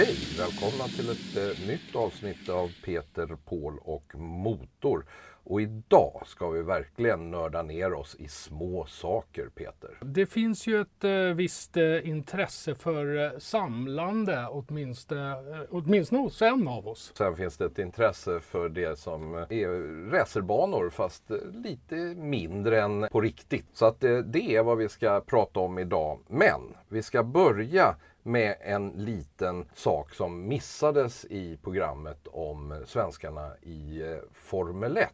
Hej! Välkomna till ett eh, nytt avsnitt av Peter, Paul och Motor. Och idag ska vi verkligen nörda ner oss i små saker, Peter. Det finns ju ett eh, visst eh, intresse för eh, samlande, åtminstone, eh, åtminstone hos en av oss. Sen finns det ett intresse för det som är racerbanor fast eh, lite mindre än på riktigt. Så att eh, det är vad vi ska prata om idag. Men vi ska börja med en liten sak som missades i programmet om svenskarna i eh, Formel 1.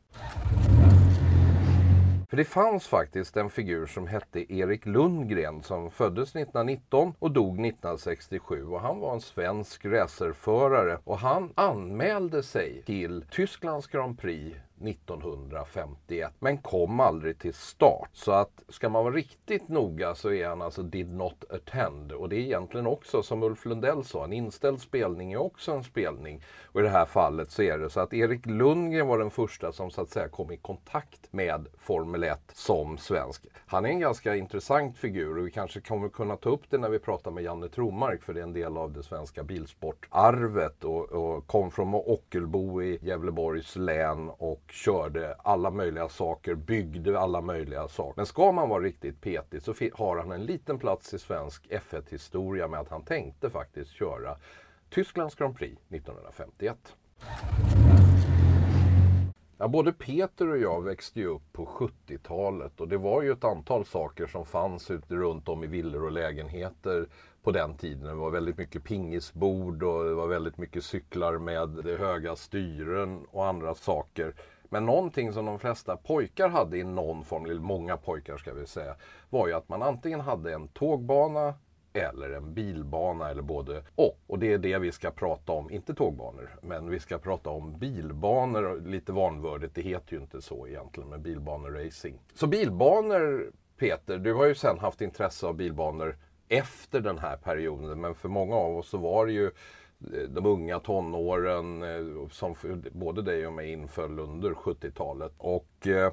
För det fanns faktiskt en figur som hette Erik Lundgren som föddes 1919 och dog 1967 och han var en svensk racerförare och han anmälde sig till Tysklands Grand Prix 1951 men kom aldrig till start. Så att ska man vara riktigt noga så är han alltså did not attend och det är egentligen också som Ulf Lundell sa, en inställd spelning är också en spelning. Och i det här fallet så är det så att Erik Lundgren var den första som så att säga kom i kontakt med Formel 1 som svensk. Han är en ganska intressant figur och vi kanske kommer kunna ta upp det när vi pratar med Janne Tromark för det är en del av det svenska bilsportarvet och, och kom från Ockelbo i Gävleborgs län och körde alla möjliga saker, byggde alla möjliga saker. Men ska man vara riktigt petig så har han en liten plats i svensk F1-historia med att han tänkte faktiskt köra Tysklands Grand Prix 1951. Ja, både Peter och jag växte ju upp på 70-talet och det var ju ett antal saker som fanns ute runt om i villor och lägenheter på den tiden. Det var väldigt mycket pingisbord och det var väldigt mycket cyklar med höga styren och andra saker. Men någonting som de flesta pojkar hade i någon form, eller många pojkar ska vi säga, var ju att man antingen hade en tågbana eller en bilbana eller både och. Och det är det vi ska prata om, inte tågbanor, men vi ska prata om bilbanor. Lite vanvördigt, det heter ju inte så egentligen, men bilbaneracing. Så bilbanor, Peter, du har ju sen haft intresse av bilbanor efter den här perioden, men för många av oss så var det ju Eh, de unga tonåren eh, som både dig och mig inföll under 70-talet. Och eh,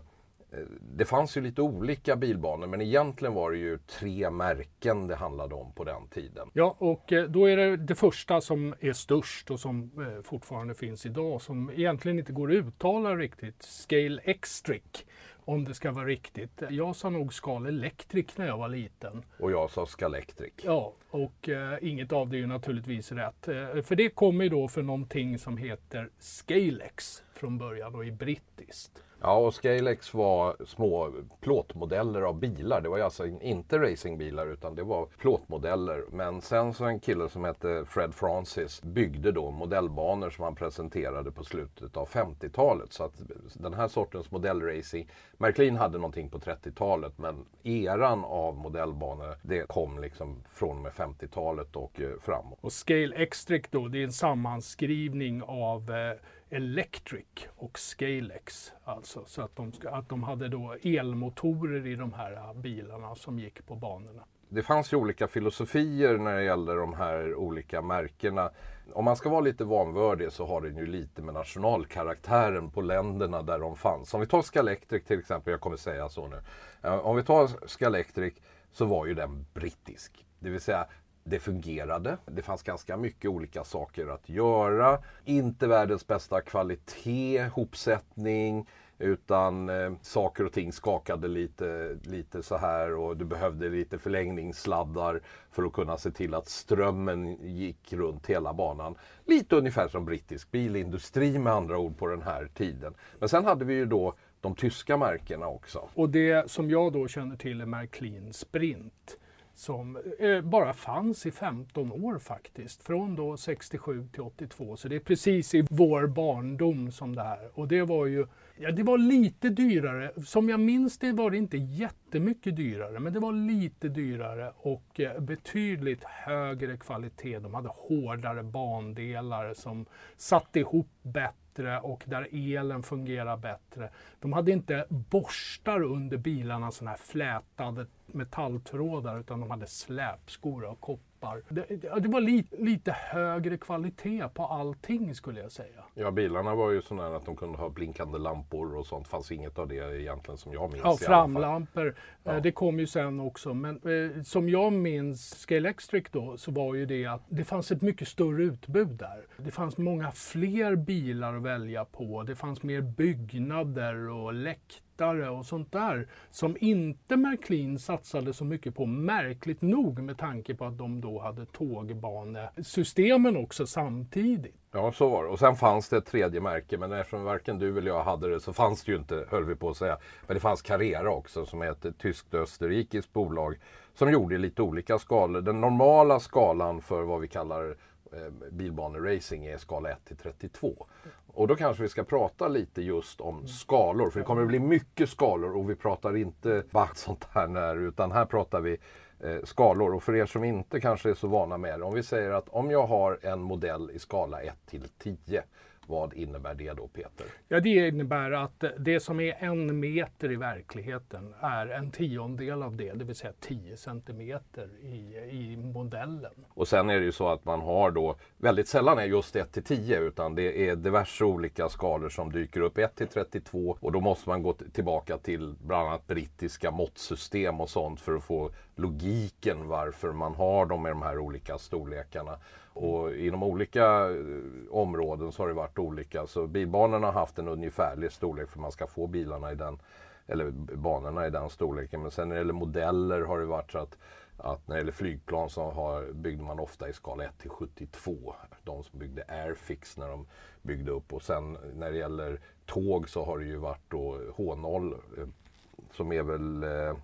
det fanns ju lite olika bilbanor men egentligen var det ju tre märken det handlade om på den tiden. Ja, och då är det det första som är störst och som fortfarande finns idag som egentligen inte går att uttala riktigt. Scale Extric om det ska vara riktigt. Jag sa nog Skal Electric när jag var liten. Och jag sa Scalectric. Ja, och eh, inget av det är ju naturligtvis rätt. Eh, för det kommer ju då för någonting som heter Scalex från början och är brittiskt. Ja, och Scalex var små plåtmodeller av bilar. Det var ju alltså inte racingbilar utan det var plåtmodeller. Men sen så en kille som hette Fred Francis byggde då modellbanor som han presenterade på slutet av 50-talet. Så att den här sortens modellracing, Märklin hade någonting på 30-talet men eran av modellbanor det kom liksom från med 50-talet och eh, framåt. Och Scale Extric då, det är en sammanskrivning av eh, Electric och Scalex. Alltså, så att de, ska, att de hade då elmotorer i de här ah, bilarna som gick på banorna. Det fanns ju olika filosofier när det gäller de här olika märkena. Om man ska vara lite vanvördig så har den ju lite med nationalkaraktären på länderna där de fanns. Om vi tar Scalectric till exempel, jag kommer säga så nu. Eh, om vi tar Scalectric så var ju den brittisk. Det vill säga det fungerade. Det fanns ganska mycket olika saker att göra. Inte världens bästa kvalitet, hopsättning, utan eh, saker och ting skakade lite, lite så här och du behövde lite förlängningssladdar för att kunna se till att strömmen gick runt hela banan. Lite ungefär som brittisk bilindustri med andra ord på den här tiden. Men sen hade vi ju då de tyska märkena också. Och det som jag då känner till är Märklin Sprint som eh, bara fanns i 15 år faktiskt. Från då 67 till 82. Så det är precis i vår barndom som det här. Och det var ju Ja, det var lite dyrare. Som jag minns det var det inte jättemycket dyrare, men det var lite dyrare och eh, betydligt högre kvalitet. De hade hårdare bandelar som satt ihop bättre bättre och där elen fungerar bättre. De hade inte borstar under bilarna, sådana här flätade metalltrådar, utan de hade släpskor av koppar lampar. Det, det var li, lite högre kvalitet på allting skulle jag säga. Ja, bilarna var ju sådana att de kunde ha blinkande lampor och sånt. fanns inget av det egentligen som jag minns. Ja, framlampor. Ja. Eh, det kom ju sen också. Men eh, som jag minns Scale Electric då så var ju det att det fanns ett mycket större utbud där. Det fanns många fler bilar att välja på. Det fanns mer byggnader och läktare och sånt där som inte Märklin satsade så mycket på, märkligt nog med tanke på att de då hade tågbanesystemen också samtidigt. Ja, så var det. Och sen fanns det ett tredje märke, men eftersom varken du eller jag hade det så fanns det ju inte, höll vi på att säga. Men det fanns Carrera också som är ett tyskt-österrikiskt bolag som gjorde lite olika skalor. Den normala skalan för vad vi kallar eh, bilbaneracing är skala 1 till 32. Och då kanske vi ska prata lite just om skalor. För det kommer att bli mycket skalor och vi pratar inte bara sånt här när, utan här pratar vi Eh, skalor. Och för er som inte kanske är så vana med det. Om vi säger att om jag har en modell i skala 1 till 10 vad innebär det då Peter? Ja, det innebär att det som är en meter i verkligheten är en tiondel av det, det vill säga 10 centimeter i, i modellen. Och sen är det ju så att man har då, väldigt sällan är just 1 till 10 utan det är diverse olika skalor som dyker upp, 1 till 32 och då måste man gå tillbaka till bland annat brittiska måttsystem och sånt för att få logiken varför man har dem i de här olika storlekarna. Och inom olika eh, områden så har det varit olika. Så bilbanorna har haft en ungefärlig storlek för man ska få bilarna i den, eller banorna i den storleken. Men sen när det gäller modeller har det varit så att, att när det gäller flygplan så har, byggde man ofta i skala 1 till 72. De som byggde Airfix när de byggde upp. Och sen när det gäller tåg så har det ju varit då H0 eh, som är väl eh,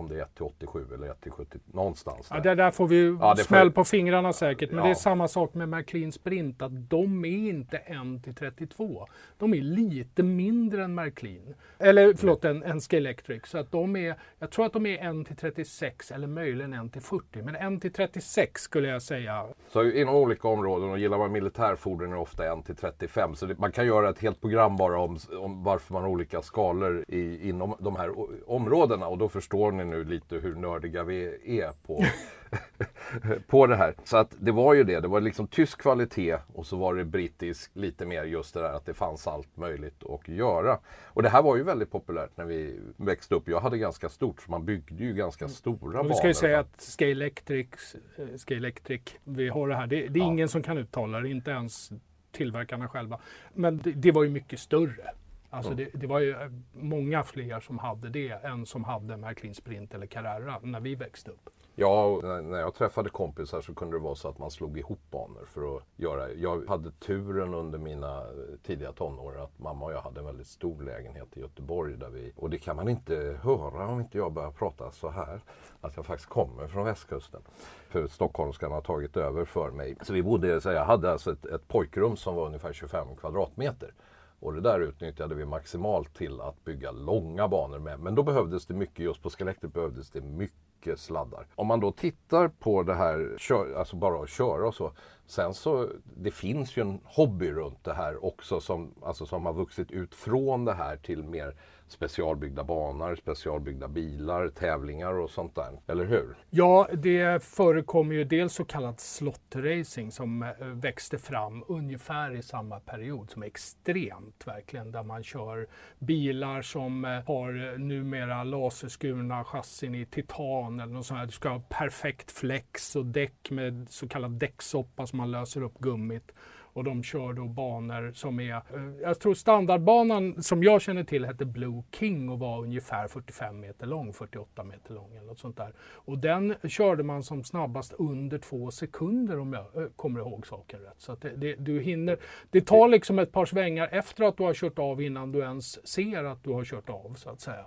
om det är 1 till 87 eller 1 till 70, någonstans där. Ja, det där får vi ja, smäll får... på fingrarna säkert. Men ja. det är samma sak med Märklin Sprint, att de är inte 1 till 32. De är lite mindre än Märklin. Eller förlåt, en, en Skelectric. Så att de är, jag tror att de är 1 till 36 eller möjligen 1 till 40. Men 1 till 36 skulle jag säga. Så inom olika områden och gillar man militärfordon är det ofta 1 till 35. Så det, man kan göra ett helt program bara om, om varför man har olika skalor i, inom de här områdena och då förstår ni nu lite hur nördiga vi är på, på det här. Så att det var ju det, det var liksom tysk kvalitet och så var det brittisk lite mer just det där att det fanns allt möjligt att göra. Och det här var ju väldigt populärt när vi växte upp. Jag hade ganska stort, så man byggde ju ganska mm. stora banor. Vi ska ju säga att Scale Electric, eh, Electric, vi har det här, det, det är ja. ingen som kan uttala det, inte ens tillverkarna själva. Men det, det var ju mycket större. Alltså det, det, var ju eh, många fler som hade det än som hade Märklin Sprint eller Carrera när vi växte upp. Ja, när jag träffade kompisar så kunde det vara så att man slog ihop banor för att göra. Jag hade turen under mina tidiga tonår att mamma och jag hade en väldigt stor lägenhet i Göteborg. Där vi, och det kan man inte höra om inte jag börjar prata så här. Att jag faktiskt kommer från västkusten. För stockholmskan har tagit över för mig. Så vi bodde, så jag hade alltså ett, ett pojkrum som var ungefär 25 kvadratmeter. Och det där utnyttjade vi maximalt till att bygga långa banor med. Men då behövdes det mycket, just på Skelettet behövdes det mycket sladdar. Om man då tittar på det här, alltså bara att köra och så. Sen så, det finns ju en hobby runt det här också som, alltså som har vuxit ut från det här till mer specialbyggda banor, specialbyggda bilar, tävlingar och sånt där. Eller hur? Ja, det förekommer ju dels så kallat slottracing som eh, växte fram ungefär i samma period som är extremt verkligen där man kör bilar som eh, har eh, numera laserskurna chassin i titan eller något sånt här. Du ska ha perfekt flex och däck med så kallad däcksoppa som man löser upp gummit och de kör då banor som är, eh, jag tror standardbanan som jag känner till hette Blue King och var ungefär 45 meter lång, 48 meter lång eller något sånt där. Och den körde man som snabbast under två sekunder om jag eh, kommer ihåg saken rätt. Så det, det, du hinner, det tar liksom ett par svängar efter att du har kört av innan du ens ser att du har kört av så att säga.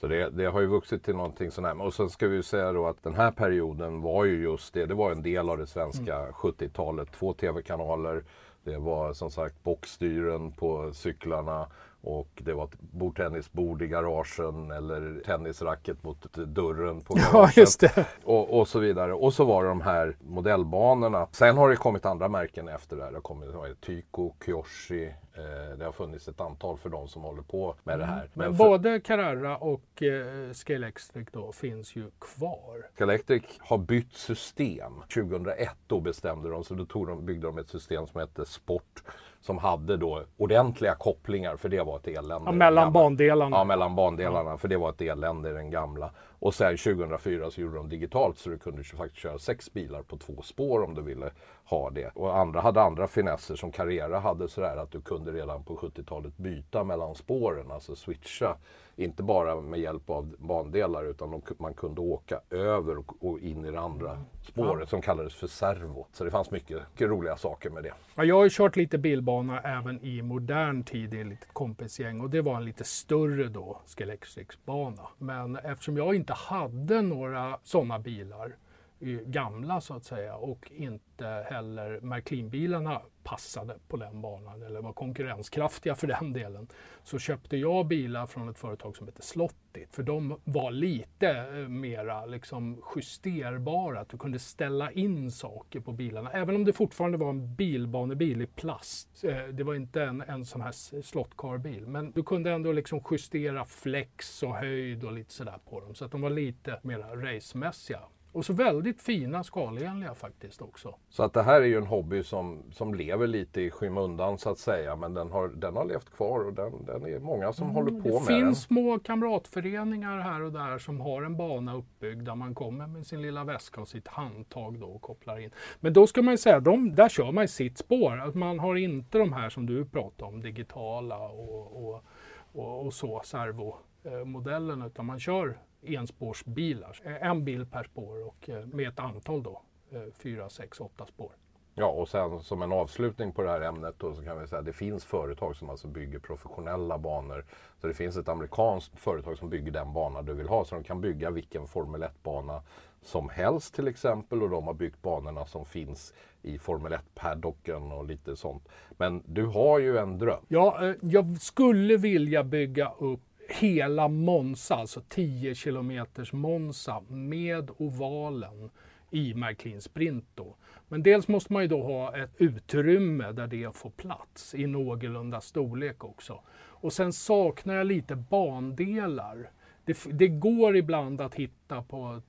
Så det, det, har ju vuxit till någonting sånt här. Och sen ska vi säga då att den här perioden var ju just det. Det var en del av det svenska mm. 70-talet. Två tv-kanaler, det var som sagt bockstyren på cyklarna och det var ett bordtennisbord i garagen eller tennisracket mot dörren på Ja, garaget. det. Och, och så vidare. Och så var det de här modellbanorna. Sen har det kommit andra märken efter det här. Det har kommit Tyko, Kyoshi. Eh, det har funnits ett antal för de som håller på med det här. Mm. Men för- både Carrara och eh, Scale Electric då finns ju kvar. Electric har bytt system. 2001 då bestämde de, så då tog de, byggde de ett system som hette Sport. Som hade då ordentliga kopplingar, för det var ett elände. Ja, mellan bandelarna. Ja, mellan bandelarna, för det var ett elände i den gamla. Och sen 2004 så gjorde de digitalt så du kunde faktiskt köra sex bilar på två spår om du ville ha det. Och andra hade andra finesser som Carrera hade sådär att du kunde redan på 70-talet byta mellan spåren, alltså switcha. Inte bara med hjälp av bandelar utan de, man kunde åka över och, och in i det andra spåret som kallades för servo. Så det fanns mycket, mycket roliga saker med det. Ja, jag har ju kört lite bilbana även i modern tid i ett litet kompisgäng och det var en lite större då, Skelextrix-bana. Men eftersom jag inte hade några sådana bilar, eh, gamla så att säga, och inte heller Märklin-bilarna passade på den banan eller var konkurrenskraftiga för den delen, så köpte jag bilar från ett företag som heter Slottit. För de var lite eh, mera liksom justerbara, att du kunde ställa in saker på bilarna. Även om det fortfarande var en bilbanebil i plast. Eh, det var inte en, en sån här slottkarbil. Men du kunde ändå liksom justera flex och höjd och lite sådär på dem. Så att de var lite mera racemässiga. Och så väldigt fina skalenliga faktiskt också. Så att det här är ju en hobby som, som lever lite i skymundan så att säga. Men den har, den har levt kvar och den, den är många som håller på Mm, Det med finns den. små kamratföreningar här och där som har en bana uppbyggd där man kommer med sin lilla väska och sitt handtag då och kopplar in. Men då ska man ju säga, de, där kör man i sitt spår. Att man har inte de här som du pratar om, digitala och, och, och, och så, servomodellen, utan man kör enspårsbilar. Eh, En bil per spår och eh, med ett antal då, eh, fyra, sex, åtta spår. Ja, och sen som en avslutning på det här ämnet då, så kan vi säga att det finns företag som alltså bygger professionella banor. Så det finns ett amerikanskt företag som bygger den bana du vill ha. Så de kan bygga vilken Formel 1-bana som helst till exempel. Och de har byggt banorna som finns i Formel 1-paddocken och lite sånt. Men du har ju en dröm. Ja, jag skulle vilja bygga upp hela Monza, alltså 10 kilometers Monza med ovalen i McLean Sprint då. Men dels måste man ju då ha ett utrymme där det får plats i någorlunda storlek också. Och sen saknar jag lite bandelar. Det, det går ibland att hitta på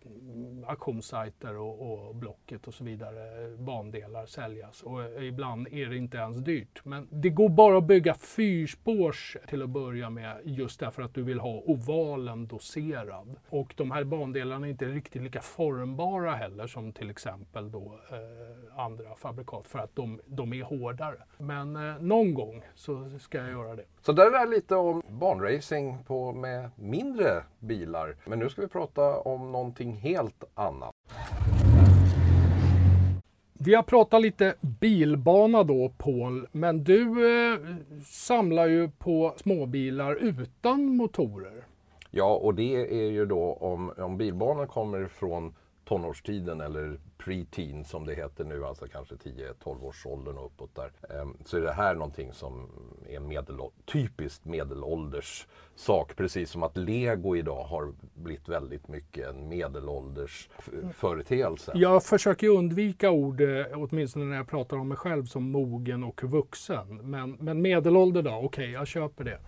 auktionssajter och, och Blocket och så vidare bandelar säljas och eh, ibland är det inte ens dyrt. Men det går bara att bygga fyrspårs till att börja med just därför att du vill ha ovalen doserad. Och de här bandelarna är inte riktigt lika formbara heller som till exempel då eh, andra fabrikat för att de, de är hårdare. Men eh, någon gång så ska jag göra det. Så där är lite om banracing på, med mindre bilar. Men nu ska vi prata om någonting helt annat. Vi har pratat lite bilbana då Paul, men du eh, samlar ju på småbilar utan motorer. Ja, och det är ju då om, om bilbanan kommer från tonårstiden eller preteen som det heter nu, alltså kanske 10-12 års åldern och uppåt där. Ehm, så är det här någonting som är medel, typiskt medelålders sak. Precis som att lego idag har blivit väldigt mycket en medelålders företeelse. Jag försöker undvika ord, eh, åtminstone när jag pratar om mig själv, som mogen och vuxen. Men, men medelålder då, okej, jag köper det.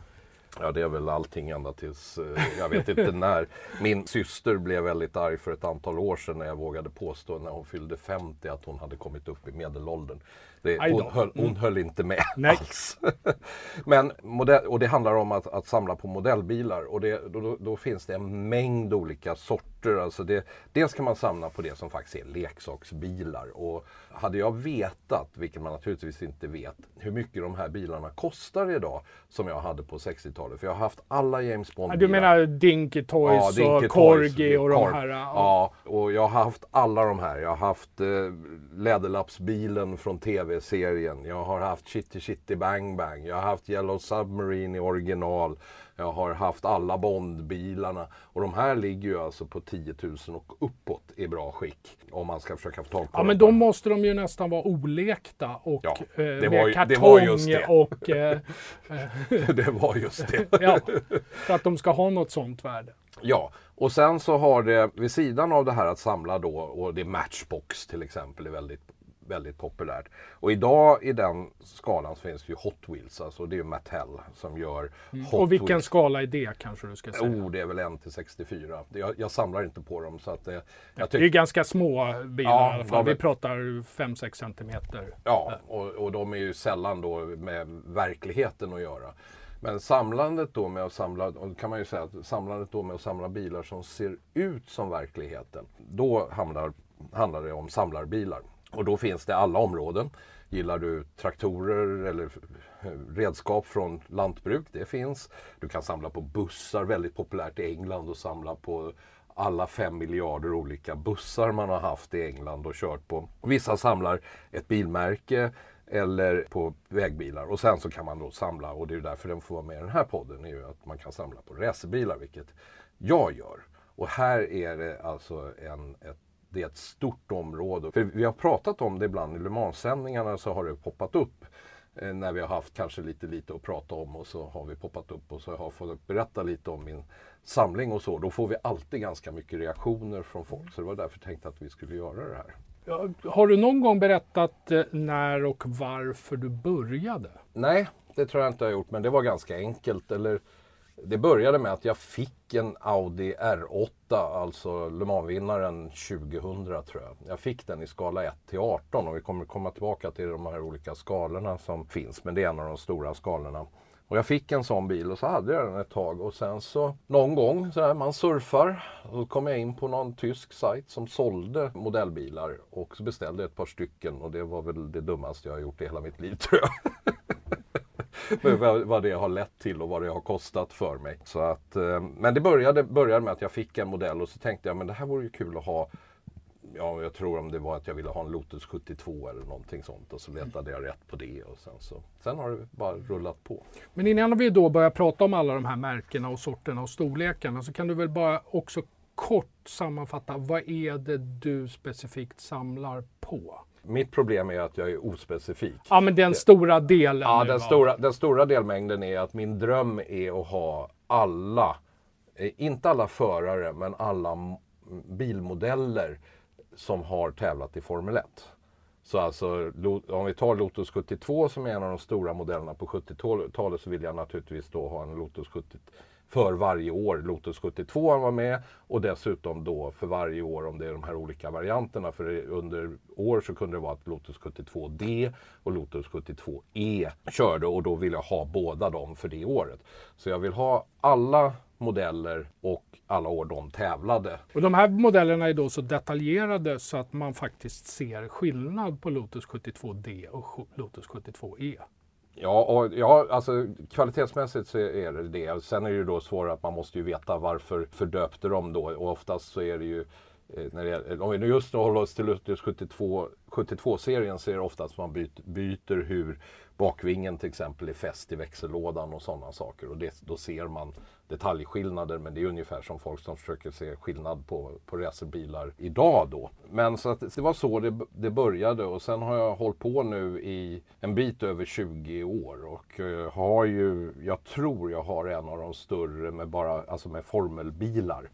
Ja, det är väl allting ända tills, eh, jag vet inte när. Min syster blev väldigt arg för ett antal år sedan när jag vågade påstå när hon fyllde 50 att hon hade kommit upp i medelåldern. Det, hon, höll, hon höll inte med Nej. alls. Men, modell, och det handlar om att, att samla på modellbilar och det, då, då, finns det en mängd olika sorter. Alltså det, dels kan man samla på det som faktiskt är leksaksbilar. Och hade jag vetat, vilket man naturligtvis inte vet, hur mycket de här bilarna kostar idag som jag hade på 60-talet. För jag har haft alla James Bond Ja, Du menar Dinky Toys Dinky och Corgi och de Corp. här? Ja. och jag har haft alla de här. Jag har haft eh, Läderlappsbilen från tv-serien. Jag har haft Chitty Chitty Bang Bang. Jag har haft Yellow Submarine i original. Jag har haft alla Bondbilarna. Och de här ligger ju alltså på 10 000 och uppåt i bra skick. Om man ska försöka få tag på Ja dem. men då måste de ju nästan vara olekta och Ja, eh, det med var ju- kartong och... Eh, det var just det. ja, för att de ska ha något sånt värde. Ja, och sen så har det vid sidan av det här att samla då, och det är Matchbox till exempel, är väldigt, väldigt populärt. Och idag i den skalan så finns det ju Hot Wheels, alltså det är ju Mattel som gör Hot Mm. och vilken Wheels. skala är det kanske du ska säga? Oh, det är väl 1 till 64. Jag, jag samlar inte på dem så att det, jag det är ju ganska små bilar Ja, i alla fall. Vi pratar 5-6 centimeter. Ja, och, och de är ju sällan då med verkligheten att göra. Men samlandet då med att samla, och kan man ju säga att samlandet då med att samla bilar som ser ut som verkligheten. Då handlar, handlar det om samlarbilar. Och då finns det alla områden. Gillar du traktorer eller eh, redskap från lantbruk? Det finns. Du kan samla på bussar, väldigt populärt i England och samla på alla fem miljarder olika bussar man har haft i England och kört på. Vissa samlar ett bilmärke eller på vägbilar och sen så kan man då samla och det är därför den får vara med i den här podden är ju att man kan samla på racerbilar vilket jag gör. Och här är det alltså en, ett, det är ett stort område. För vi har pratat om det ibland i Le Mans-sändningarna så har det poppat upp eh, när vi har haft kanske lite lite att prata om och så har vi poppat upp och så har jag fått berätta lite om min samling och så. Då får vi alltid ganska mycket reaktioner från folk. Så det var därför jag tänkte att vi skulle göra det här. Har du någon gång berättat eh, när och varför du började? Nej, det tror jag inte jag har gjort, men det var ganska enkelt. Eller, det började med att jag fick en Audi R8, alltså Le Mans-vinnaren 2000 tror jag. Jag fick den i skala 1 till 18 och vi kommer komma tillbaka till de här olika skalorna som finns, men det är en av de stora skalorna. Och jag fick en sån bil och så hade jag den ett tag och sen så någon gång så där man surfar och så kom jag in på någon tysk sajt som sålde modellbilar och så beställde jag ett par stycken och det var väl det dummaste jag har gjort i hela mitt liv tror jag. Vad, vad det har lett till och vad det har kostat för mig. Så att, eh, men det började, började med att jag fick en modell och så tänkte jag men det här vore ju kul att ha Ja, jag tror om det var att jag ville ha en Lotus 72 eller någonting sånt och så letade jag rätt på det och sen så Sen har det bara rullat på. Men innan vi då börjar prata om alla de här märkena och sorterna och storlekarna så kan du väl bara också kort sammanfatta vad är det du specifikt samlar på? Mitt problem är att jag är ospecifik. Ja men den stora delen. Ja, den stora, den stora delmängden är att min dröm är att ha alla, eh, inte alla förare, men alla bilmodeller som har tävlat i Formel 1. Så alltså, om vi tar Lotus 72 som är en av de stora modellerna på 70-talet så vill jag naturligtvis då ha en Lotus 70 för varje år. Lotus 72 var med och dessutom då för varje år om det är de här olika varianterna. För under år så kunde det vara att Lotus 72D och Lotus 72E körde och då vill jag ha båda dem för det året. Så jag vill ha alla modeller och alla år de tävlade. Och de här modellerna är då så detaljerade så att man faktiskt ser skillnad på Lotus 72D och Lotus 72E. Ja, och, ja, alltså kvalitetsmässigt så är det det. Sen är det ju då svårare att man måste ju veta varför fördöpte de då. Och oftast så är det ju, eh, när det, gäller- om vi nu just nu håller oss till Luthers 72, 72-serien så är det oftast man byter, byter hur bakvingen till exempel är fäst i växellådan och sådana saker. Och det, då ser man detaljskillnader men det är ungefär som folk som försöker se skillnad på, på racerbilar idag då. Men så att det var så det, det började och sen har jag hållit på nu i en bit över 20 år och eh, har ju, jag tror jag har en av de större med bara, alltså med formelbilar.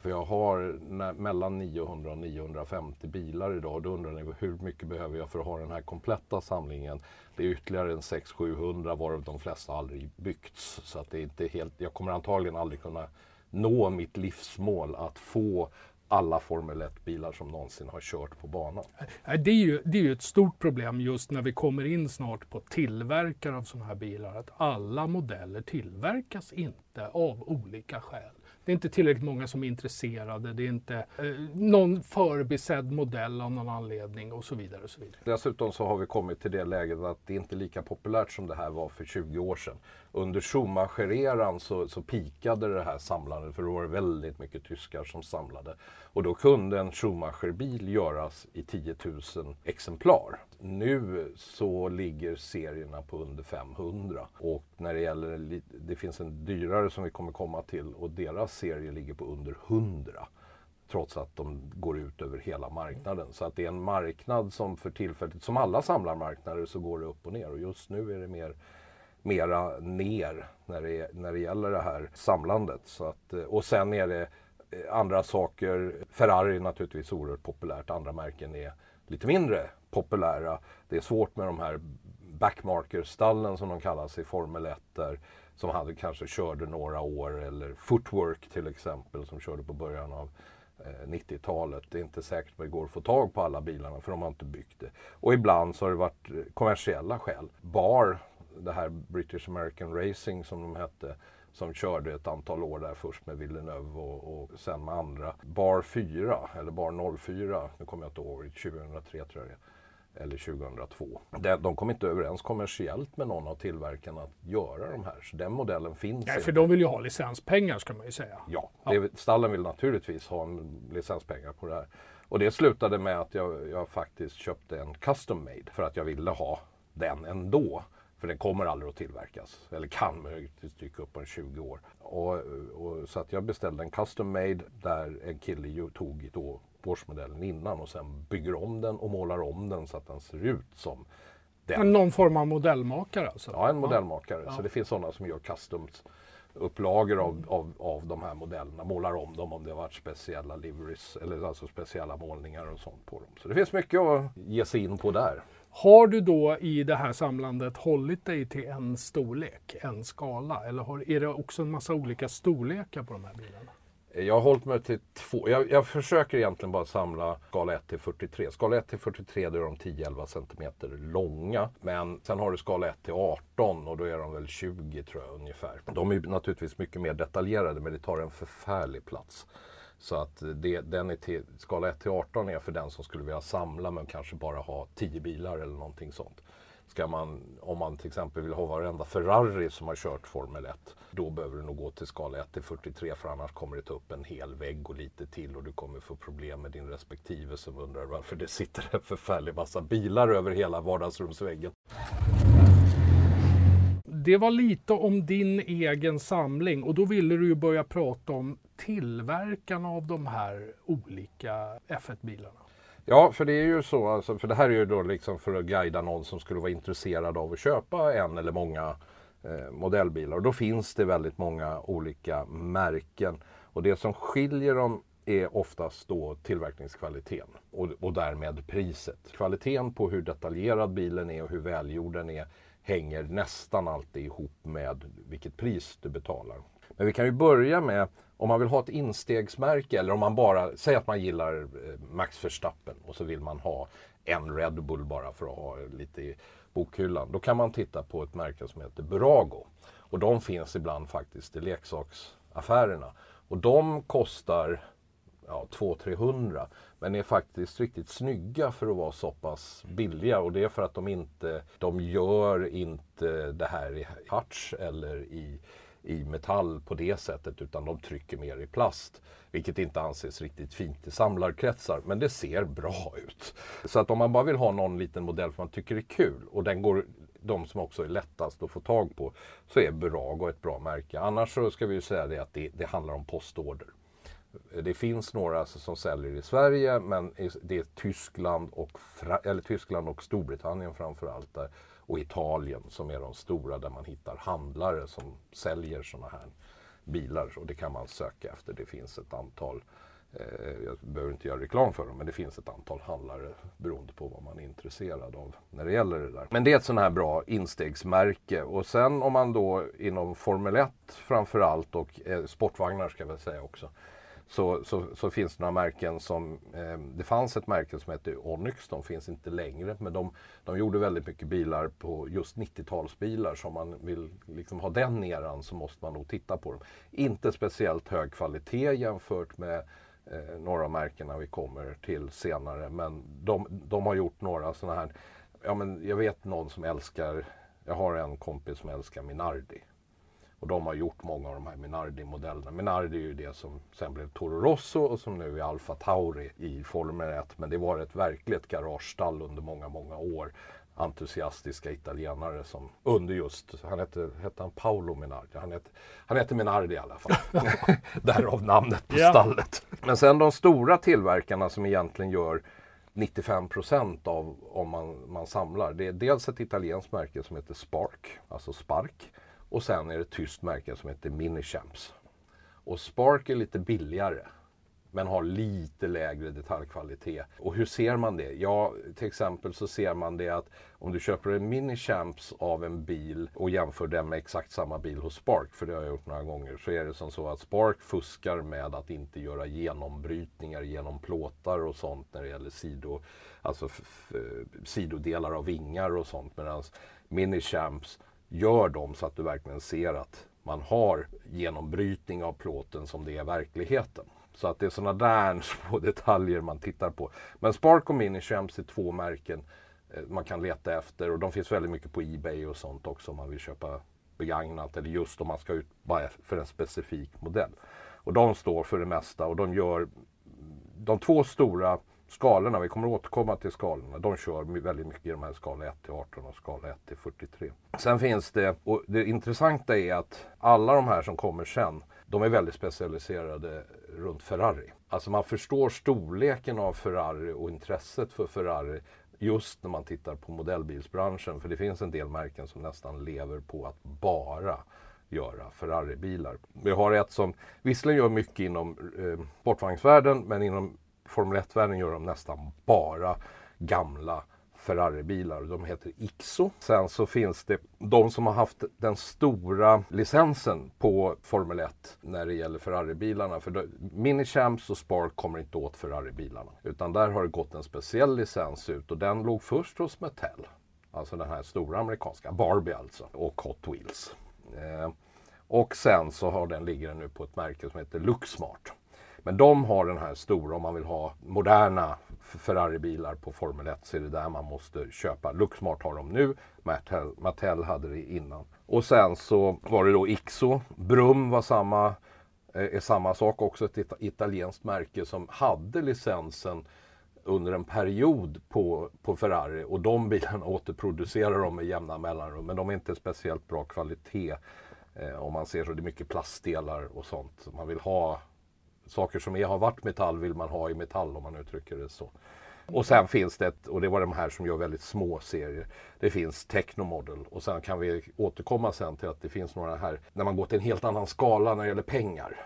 För jag har mellan 900 och 950 bilar idag. Då undrar ni hur mycket behöver jag för att ha den här kompletta samlingen? Det är ytterligare en 600-700 varav de flesta aldrig byggts. Så att det är inte helt, jag kommer antagligen aldrig kunna nå mitt livsmål att få alla Formel 1-bilar som någonsin har kört på banan. Äh, det är, ju, det är ju ett stort problem just när vi kommer in snart på tillverkare av sådana här bilar. Att alla modeller tillverkas inte av olika skäl. Det är inte tillräckligt många som är intresserade. Det är inte eh, någon förbisedd modell av någon anledning och så vidare. Och så vidare. Dessutom så har vi kommit till det läget att det inte är lika populärt som det här var för 20 år sedan under Schumacher-eran så, så pikade det här samlandet för då var det väldigt mycket tyskar som samlade. Och då kunde en Schumacher-bil göras i 10 000 exemplar. Nu så ligger serierna på under 500 och när det gäller, det finns en dyrare som vi kommer komma till och deras serie ligger på under 100 trots att de går ut över hela marknaden. Så att det är en marknad som för tillfället, som alla samlarmarknader, så går det upp och ner och just nu är det mer mera ner när det, när det gäller det här samlandet. Så att, eh, och sen är det eh, andra saker. Ferrari är naturligtvis oerhört populärt. Andra märken är lite mindre populära. Det är svårt med de här backmarker-stallen som de kallas i Formel 1 där, som hade kanske körde några år eller Footwork till exempel som körde på början av eh, 90-talet. Det är inte säkert att det går att få tag på alla bilarna för de har inte byggt det. Och ibland så har det varit kommersiella skäl. Bar det här British American Racing som de hette som körde ett antal år där först med Villeneuve och, och sen med andra. Bar 4, eller Bar 04, nu kommer jag inte ihåg, 2003 tror jag det eller 2002. De kom inte överens kommersiellt med någon av tillverkarna att göra de här. Så den modellen finns Nej, för de vill ju ha licenspengar ska man ju säga. Ja, ja. stallen vill naturligtvis ha en licenspengar på det här. Och det slutade med att jag, jag faktiskt köpte en custom made för att jag ville ha den ändå. För den kommer aldrig att tillverkas, eller kan möjligtvis dyka upp om 20 år. Och, och, så att jag beställde en custom made där en kille tog då årsmodellen innan och sen bygger om den och målar om den så att den ser ut som den. Någon form av modellmakare alltså? Ja, en modellmakare. Ja. Så det finns sådana som gör customs upplagor av, av, av de här modellerna, målar om dem om det har varit speciella liveries, eller alltså speciella målningar och sånt på dem. Så det finns mycket att ge sig in på där. Har du då i det här samlandet hållit dig till en storlek, en skala? Eller har, är det också en massa olika storlekar på de här bilarna? Jag har hållit mig till två. Jag, jag, försöker egentligen bara samla skala 1 till 43. Skala 1 till 43 då är de 10-11 cm långa. Men sen har du skala 1 till 18 och då är de väl 20 tror jag ungefär. De är naturligtvis mycket mer detaljerade men det tar en förfärlig plats. Så att det, den är till, skala 1 till 18 är för den som skulle vilja samla men kanske bara ha 10 bilar eller någonting sånt. Ska man, om man till exempel vill ha varenda Ferrari som har kört Formel 1, då behöver du nog gå till skala 1 till 43 för annars kommer det ta upp en hel vägg och lite till och du kommer få problem med din respektive som undrar varför det sitter en förfärlig massa bilar över hela vardagsrumsväggen. Det var lite om din egen samling och då ville du ju börja prata om tillverkarna av de här olika F1-bilarna. Ja, för det är ju så, alltså, för det här är ju då liksom för att guida någon som skulle vara intresserad av att köpa en eller många eh, modellbilar. Och då finns det väldigt många olika märken. Och det som skiljer dem är oftast då tillverkningskvaliteten och, och därmed priset. Kvaliteten på hur detaljerad bilen är och hur välgjord den är hänger nästan alltid ihop med vilket pris du betalar. Men vi kan ju börja med om man vill ha ett instegsmärke eller om man bara, säger att man gillar eh, Max Verstappen och så vill man ha en Red Bull bara för att ha lite i bokhyllan. Då kan man titta på ett märke som heter Burago. Och de finns ibland faktiskt i leksaksaffärerna. Och de kostar ja, 200-300 men är faktiskt riktigt snygga för att vara så pass billiga och det är för att de inte, de gör inte det här i touch eller i i metall på det sättet utan de trycker mer i plast. Vilket inte anses riktigt fint i samlarkretsar men det ser bra ut. Så att om man bara vill ha någon liten modell som man tycker är kul och den går de som också är lättast att få tag på så är Burago ett bra märke. Annars så ska vi ju säga det att det, det handlar om postorder. Det finns några alltså som säljer i Sverige men det är Tyskland och, eller Tyskland och Storbritannien framförallt där och Italien som är de stora där man hittar handlare som säljer sådana här bilar. Och det kan man söka efter. Det finns ett antal, eh, jag behöver inte göra reklam för dem, men det finns ett antal handlare beroende på vad man är intresserad av när det gäller det där. Men det är ett sådant här bra instegsmärke. Och sen om man då inom Formel 1 framförallt och eh, sportvagnar ska jag väl säga också så, så, så, finns det några märken som, eh, det fanns ett märke som hette Onyx, de finns inte längre, men de, de gjorde väldigt mycket bilar på just 90-talsbilar, så om man vill liksom ha den eran så måste man nog titta på dem. Inte speciellt hög kvalitet jämfört med eh, några av märkena vi kommer till senare, men de, de har gjort några sådana här, ja men jag vet någon som älskar, jag har en kompis som älskar Minardi och de har gjort många av de här Minardi-modellerna. Minardi är ju det som sen blev Toro Rosso och som nu är Alfa Tauri i Formel 1. Men det var ett verkligt garagestall under många, många år. Entusiastiska italienare som under just, han hette, hette han Paolo Minardi? Han hette, han hette Minardi i alla fall. Därav namnet på Ja. stallet. Men sen de stora tillverkarna som egentligen gör 95 procent av om man, man samlar. Det är dels ett italienskt märke som heter Spark, alltså Spark. Och sen är det ett tyst märke som heter Minichamps. Och Spark är lite billigare. Men har lite lägre detaljkvalitet. Och hur ser man det? Ja, till exempel så ser man det att om du köper en Minichamps av en bil och jämför den med exakt samma bil hos Spark, för det har jag gjort några gånger, så är det som så att Spark fuskar med att inte göra genombrytningar genom plåtar och sånt när det gäller sido, alltså sidodelar av vingar och sånt. Medan Minichamps gör dem så att du verkligen ser att man har genombrytning av plåten som det är verkligheten. Så att det är sådana där små detaljer man tittar på. Men Spark och Minichamps är två märken eh, man kan leta efter och de finns väldigt mycket på Ebay och sånt också om man vill köpa begagnat eller just om man ska ut bara för en specifik modell. Och de står för det mesta och de gör de två stora skalorna, vi kommer återkomma till skalorna, de kör väldigt mycket i de här skala 1 till 18 och skala 1 till 43. Sen finns det, och det intressanta är att alla de här som kommer sen, de är väldigt specialiserade runt Ferrari. Alltså man förstår storleken av Ferrari och intresset för Ferrari just när man tittar på modellbilsbranschen. För det finns en del märken som nästan lever på att bara göra Ferrari-bilar. Vi har ett som visserligen gör mycket inom eh, sportvagnsvärlden men inom Formel 1-världen gör de nästan bara gamla Ferrari-bilar. De heter Ixo. Sen så finns det de som har haft den stora licensen på Formel 1 när det gäller Ferrari-bilarna. För Minichamps och Spark kommer inte åt Ferrari-bilarna. Utan där har det gått en speciell licens ut och den låg först hos Mattel. Alltså den här stora amerikanska, Barbie alltså, och Hot Wheels. Eh, och sen så har den, ligger den nu på ett märke som heter Luxmart. Men de har den här stora, om man vill ha moderna Ferrari-bilar på Formel 1 så är det där man måste köpa. Luxmart har de nu, Mattel, Mattel hade det innan. Och sen så var det då Ixo, Brum var samma, eh, är samma sak också, ett italienskt märke som hade licensen under en period på, på Ferrari och de bilarna återproducerar de med jämna mellanrum men de är inte speciellt bra kvalitet eh, om man ser så. Det är mycket plastdelar och sånt. Man vill ha saker som är, har varit metall vill man ha i metall om man uttrycker det så. Och sen finns det, ett, och det var de här som gör väldigt små serier. Det finns Technomodel och sen kan vi återkomma sen till att det finns några här, när man går till en helt annan skala när det gäller pengar.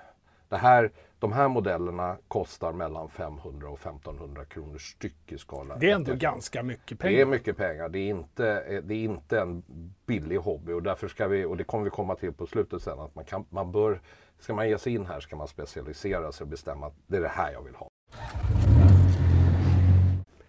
Det här, de här modellerna kostar mellan 500 och 1500 kronor styck i skala. Det är ändå ganska mycket Det är pengar. mycket pengar. Det är, inte, det är inte en billig hobby och därför ska vi, och det kommer vi komma till på slutet sen, att man, kan, man bör, ska man ge sig in här ska man specialisera sig och bestämma att det är det här jag vill ha.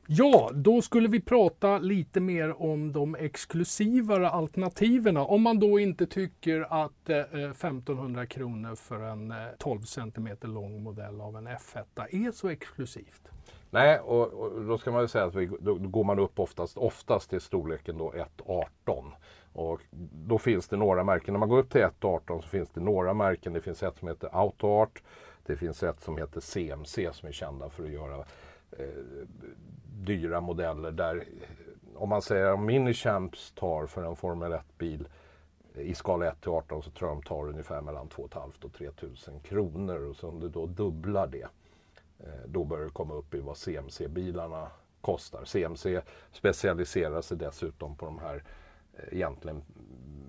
Ja, då skulle vi prata lite mer om de exklusivare alternativen. Om man då inte tycker att eh, 1500 kronor för en eh, 12 cm lång modell av en F1 är så exklusivt. Nej, och, och då ska man ju säga att vi, då, då går man upp oftast, oftast till storleken då 1,18. Och då finns det några märken. När man går upp till 1,18 så finns det några märken. Det finns ett som heter AutoArt. Det finns ett som heter CMC som är kända för att göra eh, dyra modeller där eh, om man säger om Minichamps tar för en Formel 1-bil eh, i skala 1 till 18 så tror jag de tar ungefär mellan 2 500 och 3 000 kronor och så om du då dubblar det eh, då börjar du komma upp i vad CMC-bilarna kostar. CMC specialiserar sig dessutom på de här eh, egentligen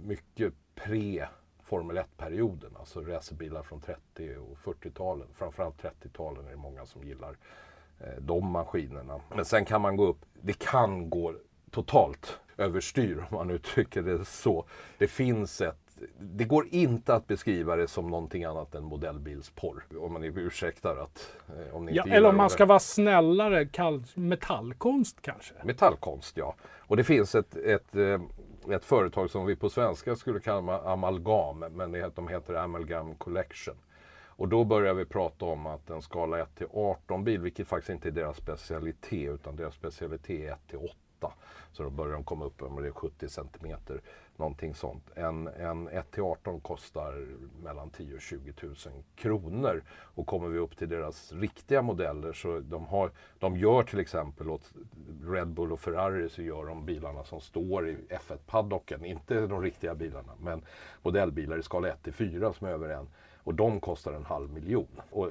mycket pre Formel 1-perioden, alltså racerbilar från 30 och 40-talen. Framförallt 30-talen är det många som gillar eh, de maskinerna. Men sen kan man gå upp, det kan gå totalt överstyr om man uttrycker det så. Det finns ett det går inte att beskriva det som någonting annat än modellbilsporr. Om man ursäktar att... Eh, om Ja, inte eller om man det. ska vara snällare, kall metallkonst kanske. Metallkonst, ja. Och det finns ett, ett, eh, ett företag som vi på svenska skulle kalla amalgam, men det, de heter Amalgam Collection. Och då börjar vi prata om att en skala 1 till 18 bil, vilket faktiskt inte är deras specialitet, utan deras specialitet är 1 till 8 8. Så då börjar de komma upp om det är 70 centimeter. Någonting sånt. En, en 1-18 kostar mellan 10 och 20 000 kronor. Och kommer vi upp till deras riktiga modeller så de, har, de gör till exempel åt Red Bull och Ferrari så gör de bilarna som står i F1-paddocken. Inte de riktiga bilarna men modellbilar i skala 1 till 4 som är över en. Och de kostar en halv miljon. Och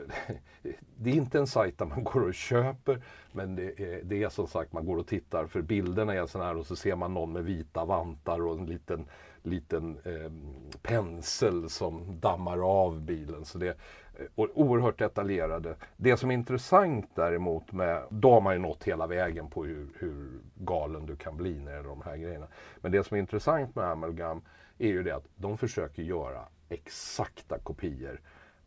det är inte en sajt där man går och köper men det är, det är som sagt man går och tittar för bilderna är sådana här och så ser man någon med vita vantar och en liten, liten eh, pensel som dammar av bilen. Så det är oerhört detaljerade. Det som är intressant däremot med, då har man ju nått hela vägen på hur, hur galen du kan bli när det gäller de här grejerna. Men det som är intressant med Amalgam är ju det att de försöker göra exakta kopior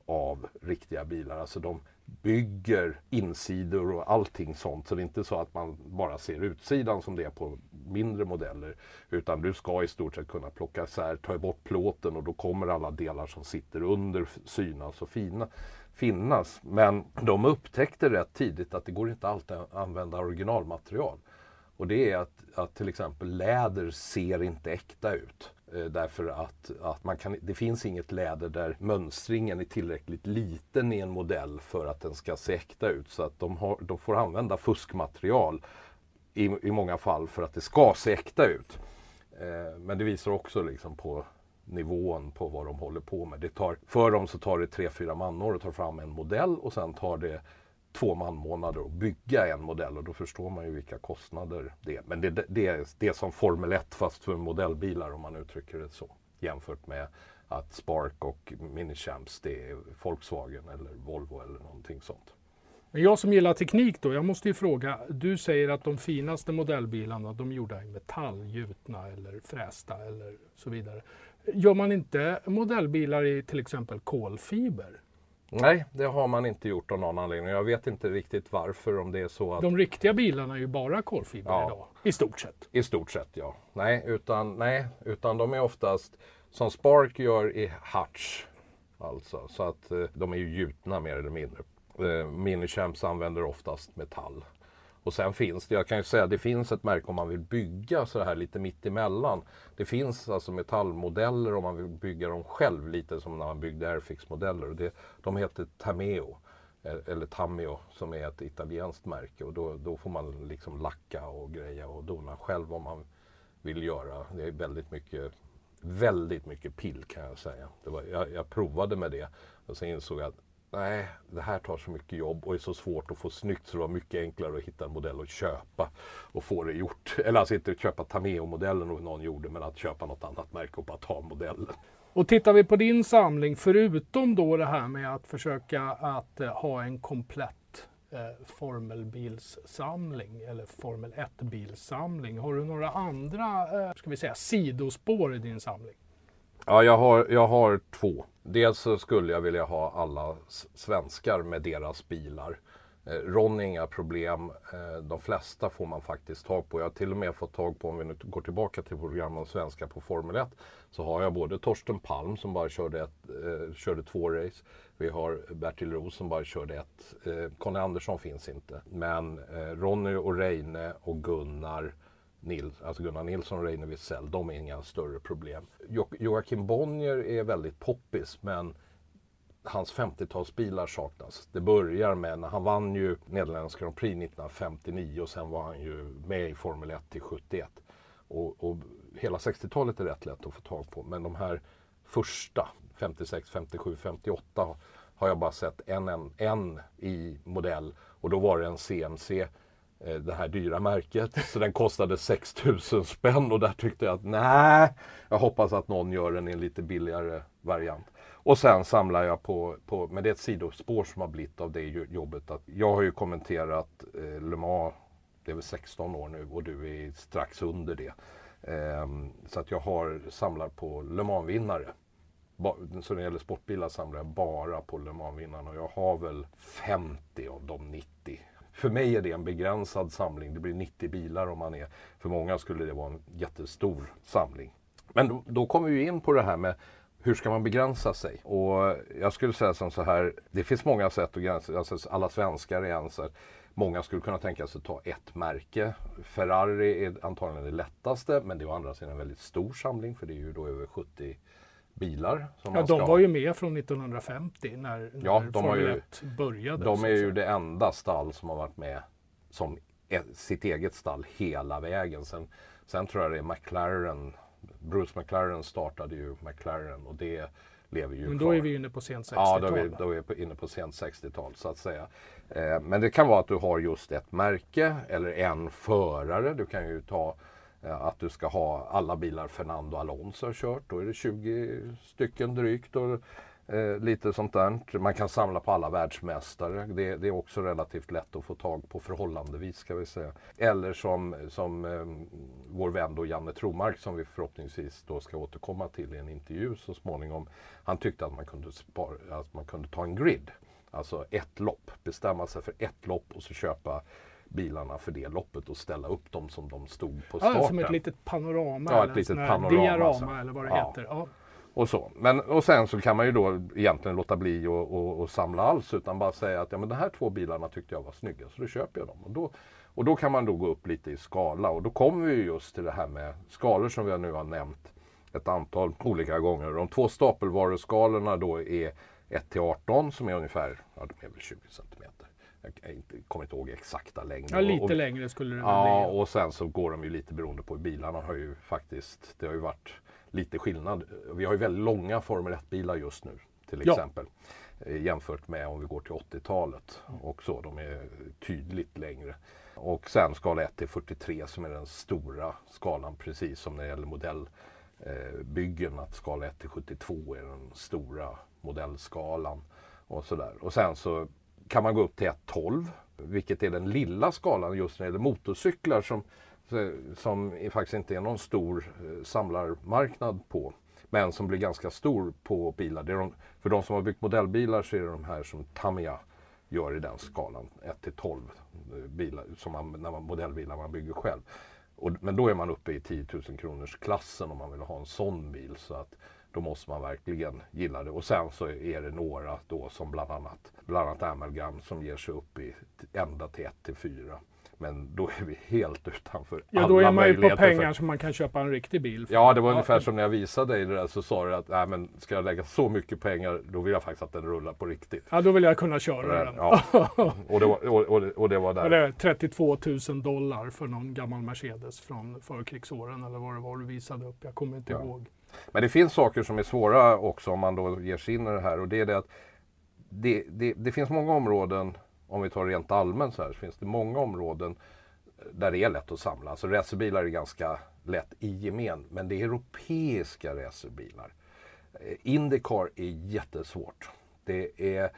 av riktiga bilar. Alltså de bygger insidor och allting sånt. Så det är inte så att man bara ser utsidan som det är på mindre modeller. Utan du ska i stort sett kunna plocka isär, ta bort plåten och då kommer alla delar som sitter under synas och fina, finnas. Men de upptäckte rätt tidigt att det går inte alltid att använda originalmaterial. Och det är att, att till exempel läder ser inte äkta ut. Eh, därför att, att man kan, det finns inget läder där mönstringen är tillräckligt liten i en modell för att den ska se äkta ut. Så att de, har, de får använda fuskmaterial i, i många fall för att det ska se äkta ut. Eh, men det visar också liksom på nivån på vad de håller på med. Det tar, för dem så tar det tre, fyra manår att ta fram en modell och sen tar det två manmånader att bygga en modell och då förstår man ju vilka kostnader det är. Men det, det, är, det är som Formel 1 fast för modellbilar om man uttrycker det så. Jämfört med att Spark och Minichamps det är Volkswagen eller Volvo eller någonting sånt. Men jag som gillar teknik då, jag måste ju fråga. Du säger att de finaste modellbilarna de är gjorda i metall, gjutna eller frästa eller så vidare. Gör man inte modellbilar i till exempel kolfiber? Nej, det har man inte gjort av någon anledning. Jag vet inte riktigt varför om det är så att... De riktiga bilarna är ju bara kolfiber ja. idag, i stort sett. I stort sett, ja. Nej, utan, nej, utan de är oftast som Spark gör i Hutch. Alltså, så att eh, de är ju gjutna mer eller mindre. Eh, Minichamps använder oftast metall. Och sen finns det, jag kan ju säga, det finns ett märke om man vill bygga så här lite mittemellan. Det finns alltså metallmodeller om man vill bygga dem själv, lite som när man byggde Airfix-modeller. de heter Tameo, eh, eller Tameo, som är ett italienskt märke. Och då, då får man liksom lacka och greja och dona själv om man vill göra. Det är väldigt mycket väldigt mycket pill kan jag säga. Var, jag, jag, provade med det och sen insåg jag att nej, det här tar så mycket jobb och är så svårt att få snyggt så det var mycket enklare att hitta en modell att köpa och få det gjort. Eller alltså inte köpa Tameo-modellen och någon gjorde men att köpa något annat märke och bara ta modellen. Och tittar vi på din samling, förutom då det här med att försöka att eh, ha en komplett eh, formelbilssamling eller Formel 1-bilssamling. Har du några andra eh, ska vi säga, sidospår i din samling? Ja, jag har, jag har två. Dels så skulle jag vilja ha alla svenskar med deras bilar. Eh, Ron inga problem. Eh, de flesta får man faktiskt tag på. Jag har till och med fått tag på, om vi nu går tillbaka till programmet om svenska på Formel 1, så har jag både Torsten Palm som bara körde, ett, eh, körde två race. Vi har Bertil Roos som bara körde ett. Eh, Conny Andersson finns inte. Men eh, Ronny och Reine och Gunnar Nils, alltså Gunnar Nilsson och Reine Wiesel, de är inga större problem. Jo Joakim Bonnier är väldigt poppis men hans 50-talsbilar saknas. Det börjar med, när han vann ju Nederländska Grand Prix 1959 och sen var han ju med i Formel 1 till 71. Och, och hela 60-talet är rätt lätt att få tag på men de här första 56, 57, 58 har jag bara sett en, en, en i modell och då var det en CMC Eh, det här dyra märket. Så den kostade 6000 spänn och där tyckte jag att nej, jag hoppas att någon gör den i en lite billigare variant. Och sen samlar jag på, på men det är ett sidospår som har blivit av det jobbet. Att jag har ju kommenterat eh, Le Mans, det är väl 16 år nu och du är strax under det. Eh, så att jag har samlar på Le Mans-vinnare. Så när det gäller sportbilar samlar jag bara på Le Mans-vinnarna och jag har väl 50 av de 90 för mig är det en begränsad samling. Det blir 90 bilar om man är. För många skulle det vara en jättestor samling. Men då, då kommer vi in på det här med hur ska man begränsa sig? Och jag skulle säga som så här, det finns många sätt att gränsa, alltså alla svenskar är ense. Många skulle kunna tänka sig att ta ett märke. Ferrari är antagligen det lättaste men det är å andra sidan en väldigt stor samling för det är ju då över 70 bilar. Som ja, de var ju med från 1950 när, ja, när Formel 1 började. De är ju det enda stall som har varit med som sitt eget stall hela vägen. Sen, sen tror jag det är McLaren. Bruce McLaren startade ju McLaren och det lever ju Men då kvar. är vi inne på sent 60-tal. Ja, då är vi, då är vi inne på sent 60-tal så att säga. Eh, men det kan vara att du har just ett märke eller en förare. Du kan ju ta Eh, att du ska ha alla bilar Fernando Alonso har kört. Då är det 20 stycken drygt. Och Eh, lite sånt där. Man kan samla på alla världsmästare. Det, det, är också relativt lätt att få tag på förhållandevis ska vi säga. Eller som, som eh, vår vän då Janne Tromark som vi förhoppningsvis då ska återkomma till i en intervju så småningom. Han tyckte att man kunde, spara, att man kunde ta en grid. Alltså ett lopp. Bestämma sig för ett lopp och så köpa bilarna för det loppet och ställa upp dem som de stod på starten. Ja, som ett litet panorama. Ja, ett litet panorama. Diarama eller vad det ja. heter. Ja. Och, så. Men, och sen så kan man ju då egentligen låta bli och, och, och, samla alls utan bara säga att ja, men de här två bilarna tyckte jag var snygga så då köper jag dem. Och då, och då kan man då gå upp lite i skala och då kommer vi just till det här med skalor som vi nu har nämnt ett antal olika gånger. De två stapelvaruskalorna då är 1 till 18 som är ungefär, ja de är väl 20 centimeter. Jag inte, kommer inte ihåg exakta längden. Ja, lite och, längre skulle det Ja, bli. och sen så går de ju lite beroende på bilarna har ju faktiskt, det har ju varit lite skillnad. Vi har ju väldigt långa Formel 1-bilar just nu till exempel. Ja. Eh, jämfört med om vi går till 80-talet och så. De är tydligt längre. Och sen skala 1 till 43 som är den stora skalan precis som när det gäller modellbyggen. Att skala 1 till 72 är den stora modellskalan. Och, sådär. och sen så kan man gå upp till 1.12 vilket är den lilla skalan just när det gäller motorcyklar som som faktiskt inte är någon stor eh, samlarmarknad på. Men som blir ganska stor på bilar. Det är de, för de som har byggt modellbilar så är det de här som Tamiya gör i den skalan. 1 till 12 eh, bilar, som man, när man, modellbilar man bygger själv. Och, men då är man uppe i 10 000 kronors klassen om man vill ha en sån bil. Så att då måste man verkligen gilla det. Och sen så är det några då som bland annat, bland annat Amalgam som ger sig upp i ända till 1 till 4. Men då är vi helt utanför Ja, då är man ju på pengar för... som man kan köpa en riktig bil. För. Ja, det var ja. ungefär som när jag visade dig det där så sa du att Nej, men ska jag lägga så mycket pengar då vill jag faktiskt att den rullar på riktigt. Ja, då vill jag kunna köra den. Ja. och, det var, och, och, och det var där. Är 32 000 dollar för någon gammal Mercedes från förkrigsåren eller vad det var du visade upp. Jag kommer inte ja. ihåg. Men det finns saker som är svåra också om man då ger sig in i det här och det är det att det, det, det finns många områden om vi tar rent allmänt så här så finns det många områden där det är lätt att samla. Alltså racerbilar är ganska lätt i gemen, men det är europeiska racerbilar. Eh, Indycar är jättesvårt. Det är,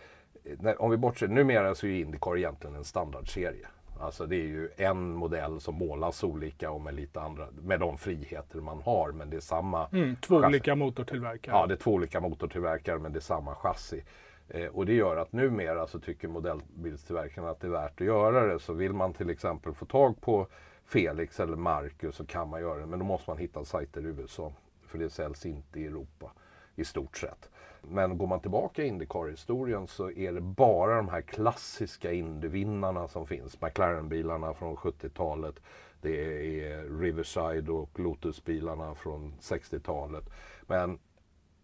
om vi bortser, numera så är Indycar egentligen en standardserie. Alltså det är ju en modell som målas olika och med lite andra, med de friheter man har. Men det är samma. Mm, två chassi. olika motortillverkare. Ja, det är två olika motortillverkare men det är samma chassi. Eh, och det gör att numera så tycker modellbilstillverkarna att det är värt att göra det. Så vill man till exempel få tag på Felix eller Marcus så kan man göra det. Men då måste man hitta sajter i USA. För det säljs inte i Europa i stort sett. Men går man tillbaka i Indycar-historien så är det bara de här klassiska Indy-vinnarna som finns. McLaren-bilarna från 70-talet. Det är Riverside och Lotus-bilarna från 60-talet. Men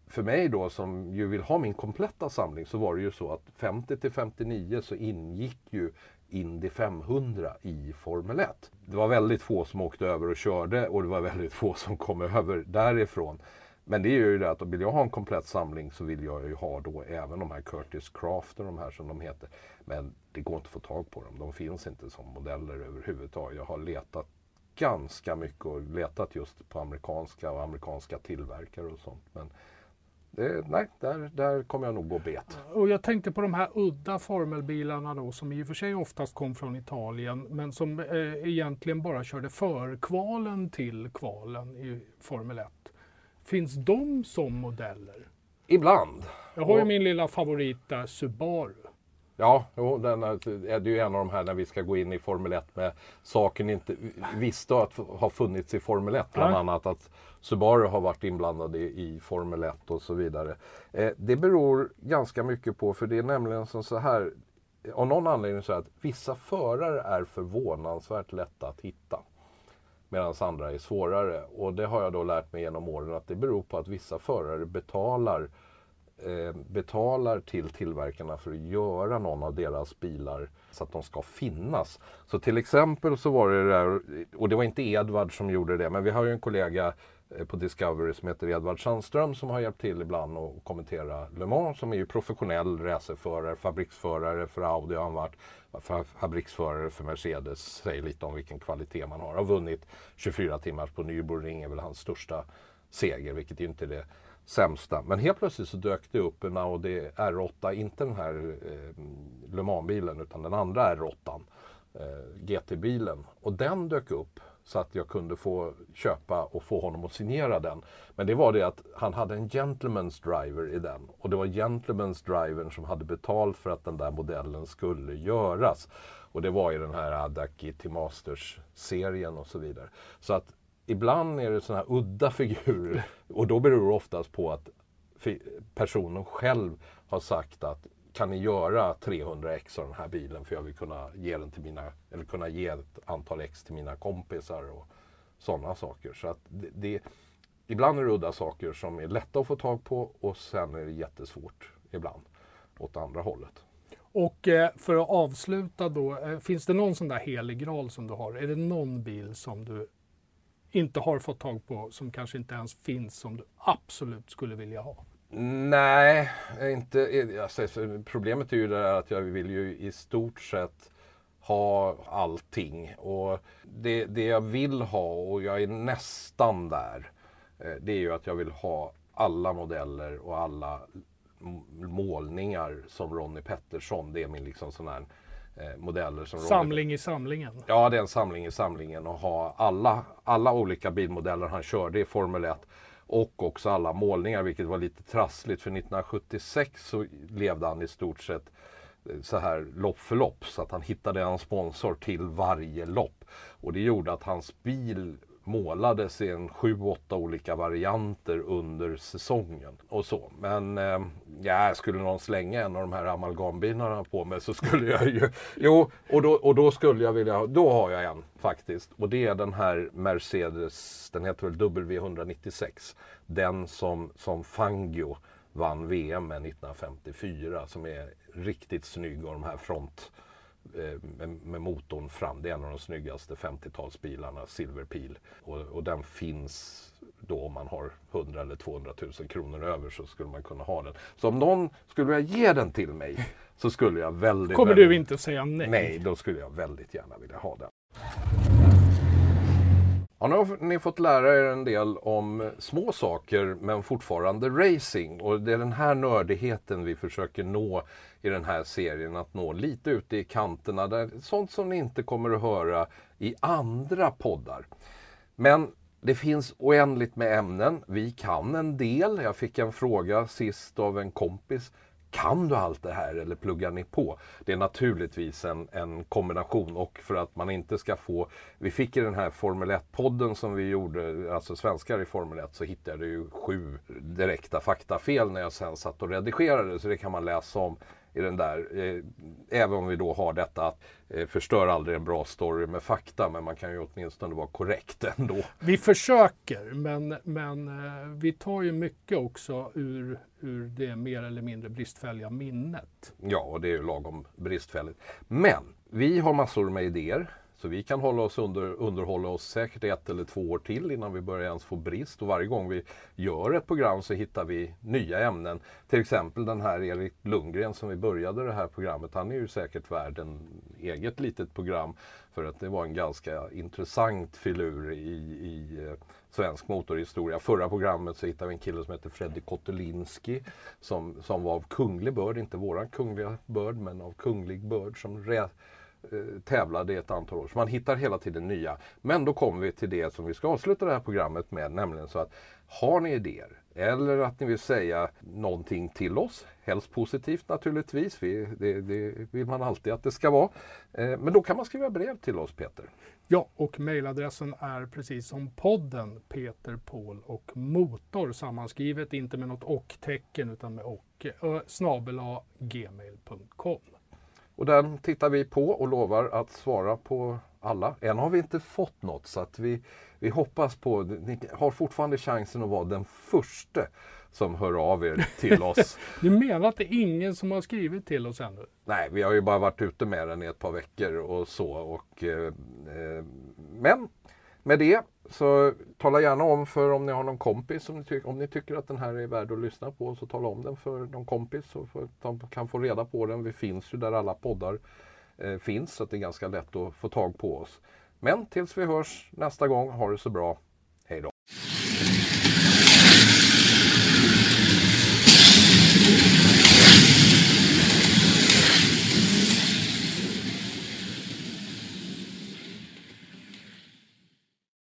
för mig då som ju vill ha min kompletta samling så var det ju så att 50 till 59 så ingick ju Indy 500 i Formel 1. Det var väldigt få som åkte över och körde och det var väldigt få som kom över därifrån. Men det är ju det att vill jag ha en komplett samling så vill jag ju ha då även de här Curtis Craft och de här som de heter. Men det går inte att få tag på dem. De finns inte som modeller överhuvudtaget. Jag har letat ganska mycket och letat just på amerikanska och amerikanska tillverkare och sånt. Men det, nej, där, där kommer jag nog gå bet. Och jag tänkte på de här udda formelbilarna då som i och för sig oftast kom från Italien men som eh, egentligen bara körde förkvalen till kvalen i Formel 1. Finns de som modeller? Ibland. Jag har ju min lilla favorit där, Subaru. Ja, jo, den är, det är ju en av de här när vi ska gå in i Formel 1 med saker ni inte visste att ha funnits i Formel 1. Bland ja. annat att Subaru har varit inblandade i, i Formel 1 och så vidare. Eh, det beror ganska mycket på, för det är nämligen som så här. av någon anledning så att vissa förare är förvånansvärt lätta att hitta. Medan andra är svårare. Och det har jag då lärt mig genom åren att det beror på att vissa förare betalar eh, betalar till tillverkarna för att göra någon av deras bilar så att de ska finnas. Så till exempel så var det där, och det var inte Edvard som gjorde det, men vi har ju en kollega Eh, på Discovery som heter Edvard Sandström som har hjälpt till ibland att kommentera Le Mans som är ju professionell racerförare, fabriksförare för Audi har han varit, fabriksförare för Mercedes, säger lite om vilken kvalitet man har. Har vunnit 24 timmars på Nürburgring är väl hans största seger, vilket ju inte är det sämsta. Men helt plötsligt så dök det upp en Audi R8, inte den här eh, Le Mans-bilen utan den andra R8, eh, GT-bilen. Och den dök upp så att jag kunde få köpa och få honom att signera den. Men det var det att han hade en Gentleman's Driver i den. Och det var Gentleman's Drivern som hade betalt för att den där modellen skulle göras. Och det var i den här Adaki till Masters-serien och så vidare. Så att ibland är det sådana här udda figurer och då beror det oftast på att personen själv har sagt att kan ni göra 300 ex av den här bilen för jag vill kunna ge den till mina, eller kunna ge ett antal ex till mina kompisar och sådana saker. Så att det, det, ibland är det udda saker som är lätta att få tag på och sen är det jättesvårt ibland åt andra hållet. Och eh, för att avsluta då, eh, finns det någon sån där helig graal som du har? Är det någon bil som du inte har fått tag på som kanske inte ens finns som du absolut skulle vilja ha? Nej, inte, alltså, problemet är ju det att jag vill ju i stort sett ha allting. Och det, det jag vill ha, och jag är nästan där, eh, det är ju att jag vill ha alla modeller och alla målningar som Ronnie Pettersson. Det är min liksom sån här eh, modeller. Som samling i samlingen? Ja, det är en samling i samlingen och ha alla, alla olika bilmodeller han körde i Formel 1 och också alla målningar vilket var lite trassligt för 1976 så levde han i stort sett eh, så här lopp för lopp så att han hittade en sponsor till varje lopp. Och det gjorde att hans bil målades i en sju, åtta olika varianter under säsongen och så. Men eh, ja, skulle någon slänga en av de här amalgambinarna på mig så skulle jag ju... Jo, och då, och då skulle jag vilja... Då har jag en faktiskt. Och det är den här Mercedes, den heter väl W196. Den som, som Fangio vann VM med 1954 som är riktigt snygg och de här front med, med, motorn fram. Det är en av de snyggaste 50-talsbilarna, Silverpil. Och, och den finns då om man har 100 eller 200 000 kronor över så skulle man kunna ha den. Så om någon skulle vilja ge den till mig så skulle jag väldigt... Kommer väldigt, du inte säga nej? Nej, då skulle jag väldigt gärna vilja ha den. Ja, nu har ni fått lära er en del om små saker men fortfarande racing. Och det är den här nördigheten vi försöker nå i den här serien. Att nå lite ute i kanterna. Där, sånt som ni inte kommer att höra i andra poddar. Men det finns oändligt med ämnen. Vi kan en del. Jag fick en fråga sist av en kompis. Kan du allt det här eller pluggar ni på? Det är naturligtvis en, en kombination och för att man inte ska få... Vi fick i den här Formel 1-podden som vi gjorde, alltså svenskar i Formel 1, så hittade jag ju sju direkta faktafel när jag sen satt och redigerade. Så det kan man läsa om i den där. Eh, även om vi då har detta att eh, förstör aldrig en bra story med fakta men man kan ju åtminstone vara korrekt ändå. Vi försöker men, men eh, vi tar ju mycket också ur, ur det mer eller mindre bristfälliga minnet. Ja, och det är ju lagom bristfälligt. Men vi har massor med idéer. Så vi kan hålla oss under, underhålla oss säkert ett eller två år till innan vi börjar ens få brist. Och varje gång vi gör ett program så hittar vi nya ämnen. Till exempel den här Erik Lundgren som vi började det här programmet. Han är ju säkert värd en eget litet program. För att det var en ganska intressant filur i, i eh, svensk motorhistoria. Förra programmet så hittade vi en kille som heter Freddy Kotelinski som, som var av kunglig börd, inte våran kungliga börd men av kunglig börd som Eh, tävlade i ett antal år. Så man hittar hela tiden nya. Men då kommer vi till det som vi ska avsluta det här programmet med, nämligen så att har ni idéer eller att ni vill säga någonting till oss, helst positivt naturligtvis, vi, det, det vill man alltid att det ska vara. Eh, men då kan man skriva brev till oss Peter. Ja, och mejladressen är precis som podden Peter, Paul och Motor sammanskrivet, inte med något och-tecken utan med och, eh, snabel gmail.com. Och den tittar vi på och lovar att svara på alla. Än har vi inte fått något så att vi, vi hoppas på, ni har fortfarande chansen att vara den första som hör av er till oss. du menar att det är ingen som har skrivit till oss ännu? Nej, vi har ju bara varit ute med den i ett par veckor och så. Och, eh, eh men med det så tala gärna om för om ni har någon kompis, om ni, om ni tycker att den här är värd att lyssna på, så tala om den för någon kompis så att de kan få reda på den. Vi finns ju där alla poddar eh, finns, så det är ganska lätt att få tag på oss. Men tills vi hörs nästa gång, ha det så bra.